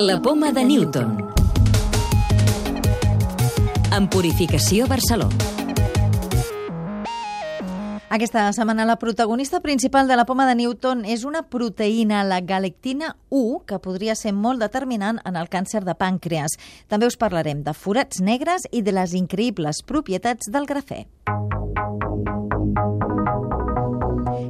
La poma de Newton. En Purificació Barcelona. Aquesta setmana la protagonista principal de la poma de Newton és una proteïna, la galectina 1, que podria ser molt determinant en el càncer de pàncreas. També us parlarem de forats negres i de les increïbles propietats del grafè.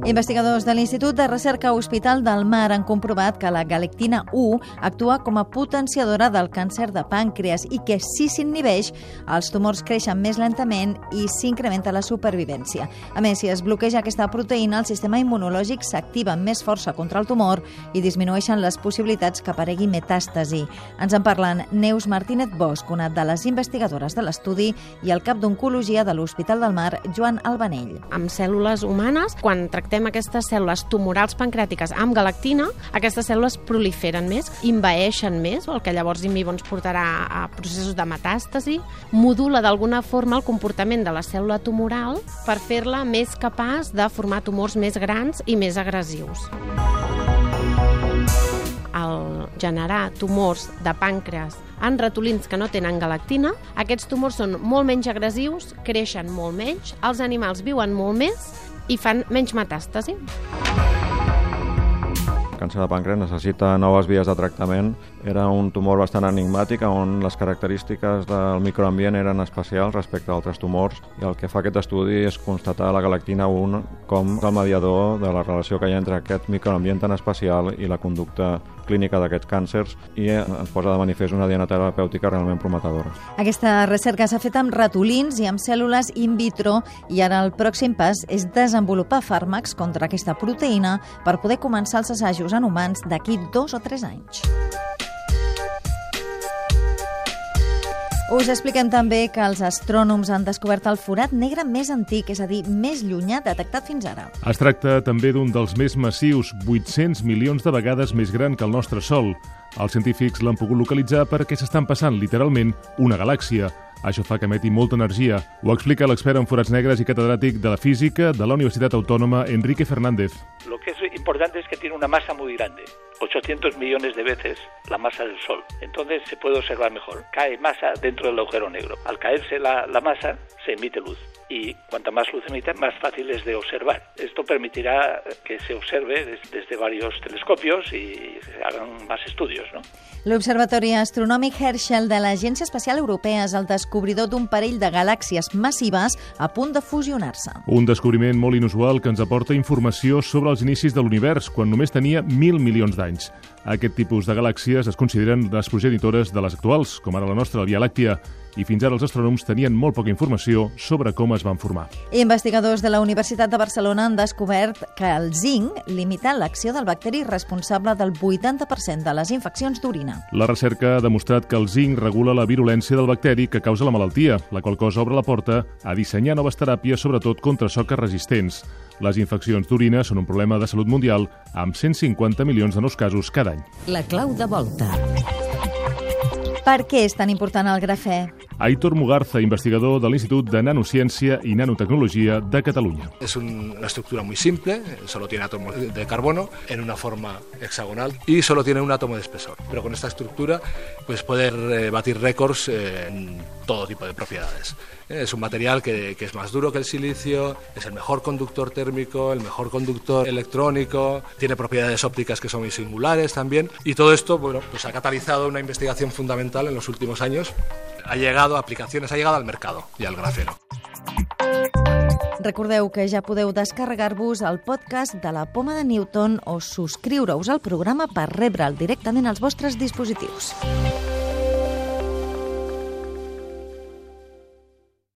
Investigadors de l'Institut de Recerca Hospital del Mar han comprovat que la galectina 1 actua com a potenciadora del càncer de pàncreas i que si s'inhibeix, els tumors creixen més lentament i s'incrementa la supervivència. A més, si es bloqueja aquesta proteïna, el sistema immunològic s'activa amb més força contra el tumor i disminueixen les possibilitats que aparegui metàstasi. Ens en parlen Neus Martínez Bosch, una de les investigadores de l'estudi, i el cap d'Oncologia de l'Hospital del Mar, Joan Albanell. Amb cèl·lules humanes, quan tractem aquestes cèl·lules tumorals pancrètiques amb galactina, aquestes cèl·lules proliferen més, invaeixen més, el que llavors vivo ens portarà a processos de metàstasi, modula d'alguna forma el comportament de la cèl·lula tumoral per fer-la més capaç de formar tumors més grans i més agressius. Al generar tumors de pàncreas en ratolins que no tenen galactina, aquests tumors són molt menys agressius, creixen molt menys, els animals viuen molt més i fan menys metàstasi. El càncer de pàncreas necessita noves vies de tractament. Era un tumor bastant enigmàtic on les característiques del microambient eren especials respecte a altres tumors i el que fa aquest estudi és constatar la galactina 1 com el mediador de la relació que hi ha entre aquest microambient tan especial i la conducta clínica d'aquests càncers i ens posa de manifest una diana terapèutica realment prometedora. Aquesta recerca s'ha fet amb ratolins i amb cèl·lules in vitro i ara el pròxim pas és desenvolupar fàrmacs contra aquesta proteïna per poder començar els assajos en humans d'aquí dos o tres anys. Us expliquem també que els astrònoms han descobert el forat negre més antic, és a dir, més llunyà detectat fins ara. Es tracta també d'un dels més massius, 800 milions de vegades més gran que el nostre Sol. Els científics l'han pogut localitzar perquè s'estan passant literalment una galàxia. Això fa que emeti molta energia. Ho explica l'expert en forats negres i catedràtic de la física de la Universitat Autònoma, Enrique Fernández. Lo que es importante es que tiene una masa muy grande. 800 millones de veces la masa del Sol. Entonces se puede observar mejor. Cae masa dentro del agujero negro. Al caerse la, la masa, se emite luz. Y cuanta más luz emite, más fácil es de observar. Esto permitirá que se observe des, desde varios telescopios y se hagan más estudios. ¿no? L'Observatori Astronòmic Herschel de l'Agència Espacial Europea és el descobridor d'un parell de galàxies massives a punt de fusionar-se. Un descobriment molt inusual que ens aporta informació sobre els inicis de l'univers, quan només tenia mil milions d'anys. Aquest tipus de galàxies es consideren les progenitores de les actuals, com ara la nostra, la Via Làctia, i fins ara els astrònoms tenien molt poca informació sobre com es van formar. Investigadors de la Universitat de Barcelona han descobert que el zinc limita l'acció del bacteri responsable del 80% de les infeccions d'orina. La recerca ha demostrat que el zinc regula la virulència del bacteri que causa la malaltia, la qual cosa obre la porta a dissenyar noves teràpies, sobretot contra soques resistents. Les infeccions d'orina són un problema de salut mundial amb 150 milions de nous casos cada any. La clau de volta. Per què és tan important el grafè? Aitor Mugarza, investigador de l'Institut de Nanociència i Nanotecnologia de Catalunya. Es un- una estructura muy simple, solo tiene átomos de carbono en una forma hexagonal y solo tiene un átomo de espesor. Pero con esta estructura pues poder eh, batir récords eh, en todo tipo de propiedades. Es un material que, que es más duro que el silicio, es el mejor conductor térmico, el mejor conductor electrónico, tiene propiedades ópticas que son muy singulares también y todo esto bueno, pues ha catalizado una investigación fundamental en los últimos años. Ha llegado a aplicaciones, ha llegado al mercado y al grafeno. Recordeu que ja podeu descarregar-vos el podcast de la Poma de Newton o subscriure-us al programa per rebre'l directament als vostres dispositius.